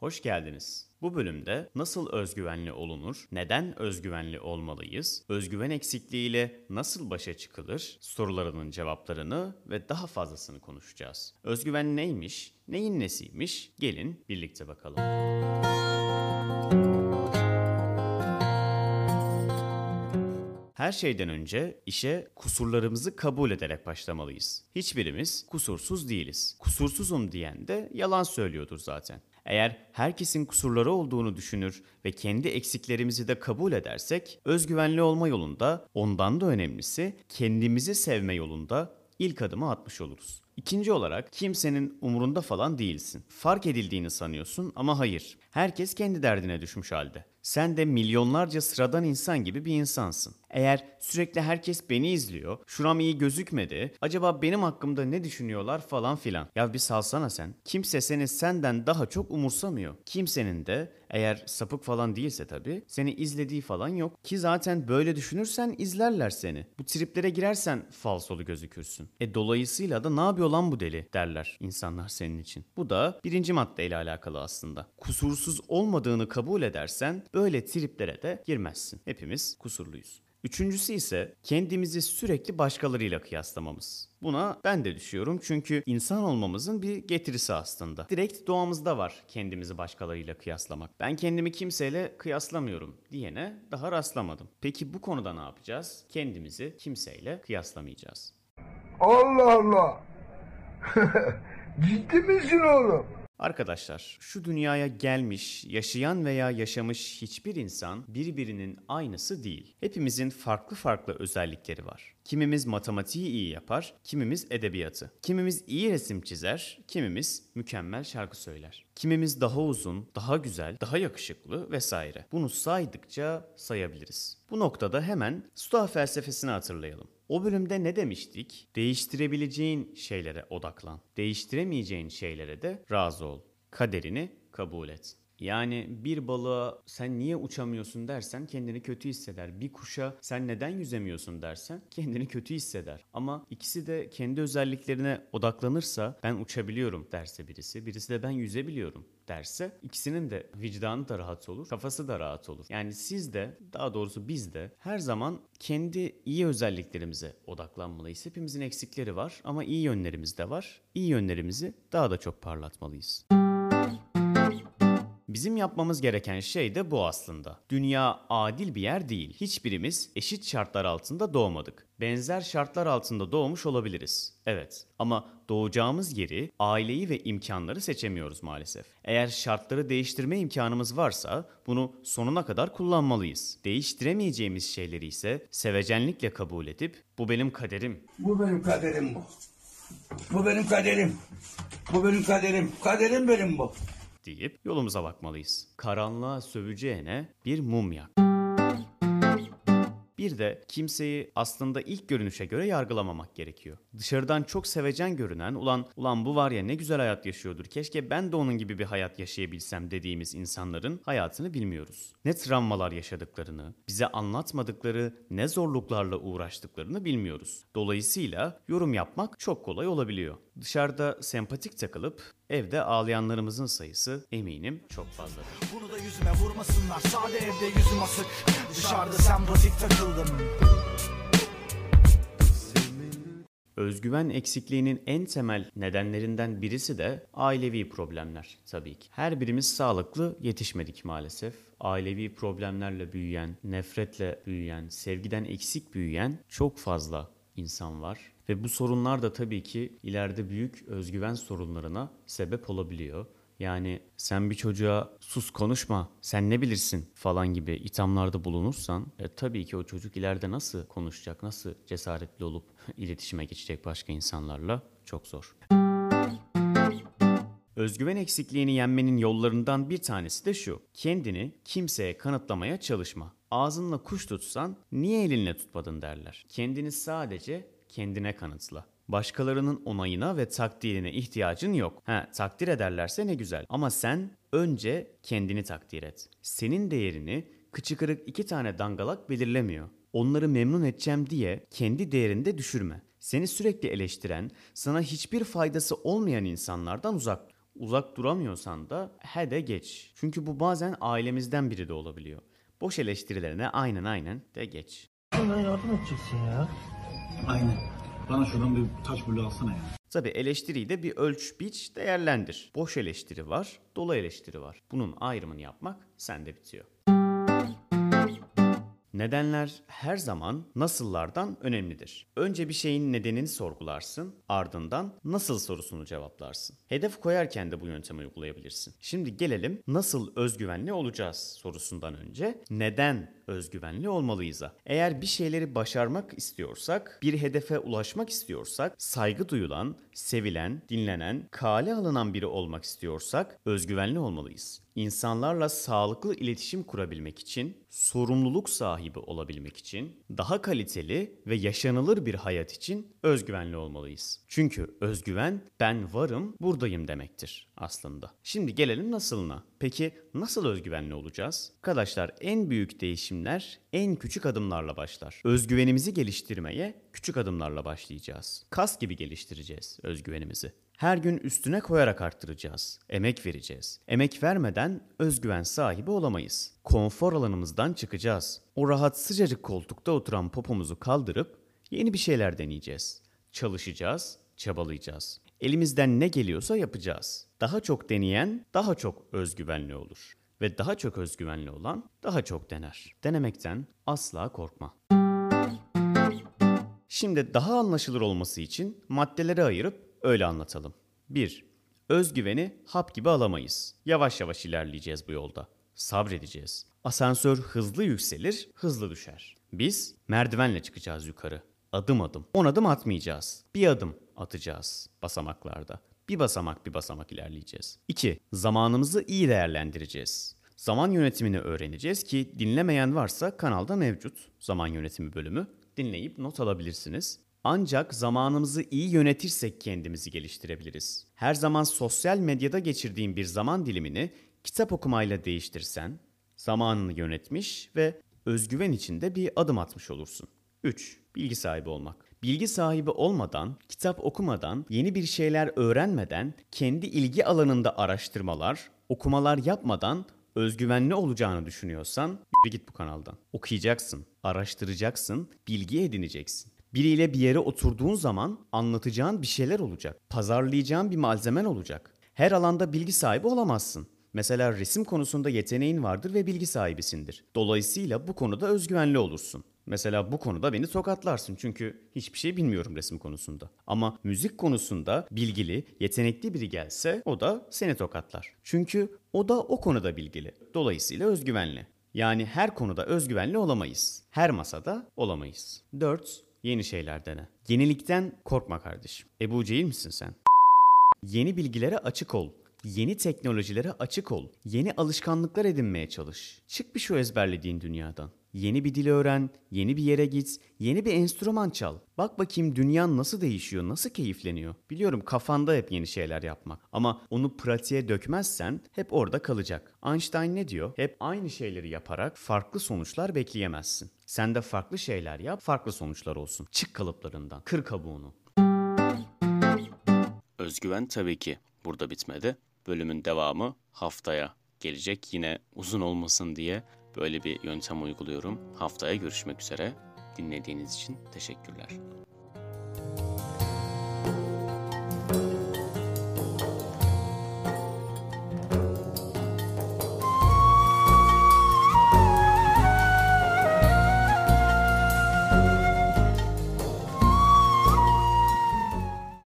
Hoş geldiniz. Bu bölümde nasıl özgüvenli olunur, neden özgüvenli olmalıyız, özgüven eksikliğiyle nasıl başa çıkılır sorularının cevaplarını ve daha fazlasını konuşacağız. Özgüven neymiş, neyin nesiymiş? Gelin birlikte bakalım. Her şeyden önce işe kusurlarımızı kabul ederek başlamalıyız. Hiçbirimiz kusursuz değiliz. Kusursuzum diyen de yalan söylüyordur zaten. Eğer herkesin kusurları olduğunu düşünür ve kendi eksiklerimizi de kabul edersek, özgüvenli olma yolunda ondan da önemlisi kendimizi sevme yolunda ilk adımı atmış oluruz. İkinci olarak kimsenin umurunda falan değilsin. Fark edildiğini sanıyorsun ama hayır. Herkes kendi derdine düşmüş halde. Sen de milyonlarca sıradan insan gibi bir insansın. Eğer sürekli herkes beni izliyor, şuram iyi gözükmedi, acaba benim hakkımda ne düşünüyorlar falan filan. Ya bir salsana sen. Kimse seni senden daha çok umursamıyor. Kimsenin de eğer sapık falan değilse tabii seni izlediği falan yok. Ki zaten böyle düşünürsen izlerler seni. Bu triplere girersen falsolu gözükürsün. E dolayısıyla da ne yapıyor lan bu deli derler insanlar senin için. Bu da birinci maddeyle alakalı aslında. Kusursuz olmadığını kabul edersen böyle triplere de girmezsin. Hepimiz kusurluyuz. Üçüncüsü ise kendimizi sürekli başkalarıyla kıyaslamamız. Buna ben de düşüyorum çünkü insan olmamızın bir getirisi aslında. Direkt doğamızda var kendimizi başkalarıyla kıyaslamak. Ben kendimi kimseyle kıyaslamıyorum diyene daha rastlamadım. Peki bu konuda ne yapacağız? Kendimizi kimseyle kıyaslamayacağız. Allah Allah. Ciddi misin oğlum? Arkadaşlar, şu dünyaya gelmiş, yaşayan veya yaşamış hiçbir insan birbirinin aynısı değil. Hepimizin farklı farklı özellikleri var. Kimimiz matematiği iyi yapar, kimimiz edebiyatı. Kimimiz iyi resim çizer, kimimiz mükemmel şarkı söyler. Kimimiz daha uzun, daha güzel, daha yakışıklı vesaire. Bunu saydıkça sayabiliriz. Bu noktada hemen Stoa felsefesini hatırlayalım. O bölümde ne demiştik? Değiştirebileceğin şeylere odaklan. Değiştiremeyeceğin şeylere de razı ol. Kaderini kabul et. Yani bir balığa sen niye uçamıyorsun dersen kendini kötü hisseder. Bir kuşa sen neden yüzemiyorsun dersen kendini kötü hisseder. Ama ikisi de kendi özelliklerine odaklanırsa ben uçabiliyorum derse birisi, birisi de ben yüzebiliyorum derse ikisinin de vicdanı da rahat olur, kafası da rahat olur. Yani siz de daha doğrusu biz de her zaman kendi iyi özelliklerimize odaklanmalıyız. Hepimizin eksikleri var ama iyi yönlerimiz de var. İyi yönlerimizi daha da çok parlatmalıyız. Bizim yapmamız gereken şey de bu aslında. Dünya adil bir yer değil. Hiçbirimiz eşit şartlar altında doğmadık. Benzer şartlar altında doğmuş olabiliriz. Evet ama doğacağımız yeri, aileyi ve imkanları seçemiyoruz maalesef. Eğer şartları değiştirme imkanımız varsa bunu sonuna kadar kullanmalıyız. Değiştiremeyeceğimiz şeyleri ise sevecenlikle kabul edip bu benim kaderim. Bu benim kaderim bu. Bu benim kaderim. Bu benim kaderim. Kaderim benim bu. Deyip yolumuza bakmalıyız. Karanlığa söveceğine bir mum yak. Bir de kimseyi aslında ilk görünüşe göre yargılamamak gerekiyor. Dışarıdan çok sevecen görünen, ulan ulan bu var ya ne güzel hayat yaşıyordur. Keşke ben de onun gibi bir hayat yaşayabilsem dediğimiz insanların hayatını bilmiyoruz. Ne travmalar yaşadıklarını, bize anlatmadıkları ne zorluklarla uğraştıklarını bilmiyoruz. Dolayısıyla yorum yapmak çok kolay olabiliyor. Dışarıda sempatik takılıp evde ağlayanlarımızın sayısı eminim çok fazladır. Bunu da yüzüme vurmasınlar Sade evde yüzüm asık Dışarıda sempatik takıldım Özgüven eksikliğinin en temel nedenlerinden birisi de ailevi problemler tabii ki. Her birimiz sağlıklı yetişmedik maalesef. Ailevi problemlerle büyüyen, nefretle büyüyen, sevgiden eksik büyüyen çok fazla insan var. Ve bu sorunlar da tabii ki ileride büyük özgüven sorunlarına sebep olabiliyor. Yani sen bir çocuğa sus konuşma sen ne bilirsin falan gibi ithamlarda bulunursan e, tabii ki o çocuk ileride nasıl konuşacak, nasıl cesaretli olup iletişime geçecek başka insanlarla çok zor. Özgüven eksikliğini yenmenin yollarından bir tanesi de şu. Kendini kimseye kanıtlamaya çalışma. Ağzınla kuş tutsan niye elinle tutmadın derler. Kendini sadece kendine kanıtla. Başkalarının onayına ve takdirine ihtiyacın yok. Ha, takdir ederlerse ne güzel. Ama sen önce kendini takdir et. Senin değerini kıçı kırık iki tane dangalak belirlemiyor. Onları memnun edeceğim diye kendi değerini de düşürme. Seni sürekli eleştiren, sana hiçbir faydası olmayan insanlardan uzak Uzak duramıyorsan da he de geç. Çünkü bu bazen ailemizden biri de olabiliyor. Boş eleştirilerine aynen aynen de geç. Bana yardım edeceksin ya. Aynen. Bana şuradan bir taş bulu alsana ya. Tabi eleştiriyi de bir ölç biç değerlendir. Boş eleştiri var, dolu eleştiri var. Bunun ayrımını yapmak sende bitiyor. Nedenler her zaman nasıllardan önemlidir. Önce bir şeyin nedenini sorgularsın, ardından nasıl sorusunu cevaplarsın. Hedef koyarken de bu yöntemi uygulayabilirsin. Şimdi gelelim nasıl özgüvenli olacağız sorusundan önce neden özgüvenli olmalıyız'a. Eğer bir şeyleri başarmak istiyorsak, bir hedefe ulaşmak istiyorsak, saygı duyulan, sevilen, dinlenen, kale alınan biri olmak istiyorsak özgüvenli olmalıyız. İnsanlarla sağlıklı iletişim kurabilmek için, sorumluluk sahibi olabilmek için, daha kaliteli ve yaşanılır bir hayat için özgüvenli olmalıyız. Çünkü özgüven ben varım, buradayım demektir aslında. Şimdi gelelim nasılına. Peki nasıl özgüvenli olacağız? Arkadaşlar en büyük değişimler en küçük adımlarla başlar. Özgüvenimizi geliştirmeye küçük adımlarla başlayacağız. Kas gibi geliştireceğiz özgüvenimizi. Her gün üstüne koyarak arttıracağız. Emek vereceğiz. Emek vermeden özgüven sahibi olamayız. Konfor alanımızdan çıkacağız. O rahat sıcacık koltukta oturan popomuzu kaldırıp yeni bir şeyler deneyeceğiz. Çalışacağız, çabalayacağız. Elimizden ne geliyorsa yapacağız. Daha çok deneyen daha çok özgüvenli olur. Ve daha çok özgüvenli olan daha çok dener. Denemekten asla korkma. Şimdi daha anlaşılır olması için maddelere ayırıp öyle anlatalım. 1. Özgüveni hap gibi alamayız. Yavaş yavaş ilerleyeceğiz bu yolda. Sabredeceğiz. Asansör hızlı yükselir, hızlı düşer. Biz merdivenle çıkacağız yukarı. Adım adım. 10 adım atmayacağız. Bir adım atacağız basamaklarda. Bir basamak bir basamak ilerleyeceğiz. 2. Zamanımızı iyi değerlendireceğiz. Zaman yönetimini öğreneceğiz ki dinlemeyen varsa kanalda mevcut zaman yönetimi bölümü. Dinleyip not alabilirsiniz. Ancak zamanımızı iyi yönetirsek kendimizi geliştirebiliriz. Her zaman sosyal medyada geçirdiğin bir zaman dilimini kitap okumayla değiştirsen, zamanını yönetmiş ve özgüven içinde bir adım atmış olursun. 3. Bilgi sahibi olmak. Bilgi sahibi olmadan, kitap okumadan, yeni bir şeyler öğrenmeden, kendi ilgi alanında araştırmalar, okumalar yapmadan özgüvenli olacağını düşünüyorsan yürü git bu kanaldan. Okuyacaksın, araştıracaksın, bilgi edineceksin. Biriyle bir yere oturduğun zaman anlatacağın bir şeyler olacak. Pazarlayacağın bir malzemen olacak. Her alanda bilgi sahibi olamazsın. Mesela resim konusunda yeteneğin vardır ve bilgi sahibisindir. Dolayısıyla bu konuda özgüvenli olursun. Mesela bu konuda beni tokatlarsın çünkü hiçbir şey bilmiyorum resim konusunda. Ama müzik konusunda bilgili, yetenekli biri gelse o da seni tokatlar. Çünkü o da o konuda bilgili. Dolayısıyla özgüvenli. Yani her konuda özgüvenli olamayız. Her masada olamayız. 4. Yeni şeyler dene. Yenilikten korkma kardeşim. Ebu Cehil misin sen? Yeni bilgilere açık ol. Yeni teknolojilere açık ol. Yeni alışkanlıklar edinmeye çalış. Çık bir şu ezberlediğin dünyadan. Yeni bir dil öğren, yeni bir yere git, yeni bir enstrüman çal. Bak bakayım dünyan nasıl değişiyor, nasıl keyifleniyor. Biliyorum kafanda hep yeni şeyler yapmak ama onu pratiğe dökmezsen hep orada kalacak. Einstein ne diyor? Hep aynı şeyleri yaparak farklı sonuçlar bekleyemezsin. Sen de farklı şeyler yap, farklı sonuçlar olsun. Çık kalıplarından, kır kabuğunu. Özgüven tabii ki burada bitmedi. Bölümün devamı haftaya gelecek. Yine uzun olmasın diye böyle bir yöntem uyguluyorum. Haftaya görüşmek üzere. Dinlediğiniz için teşekkürler.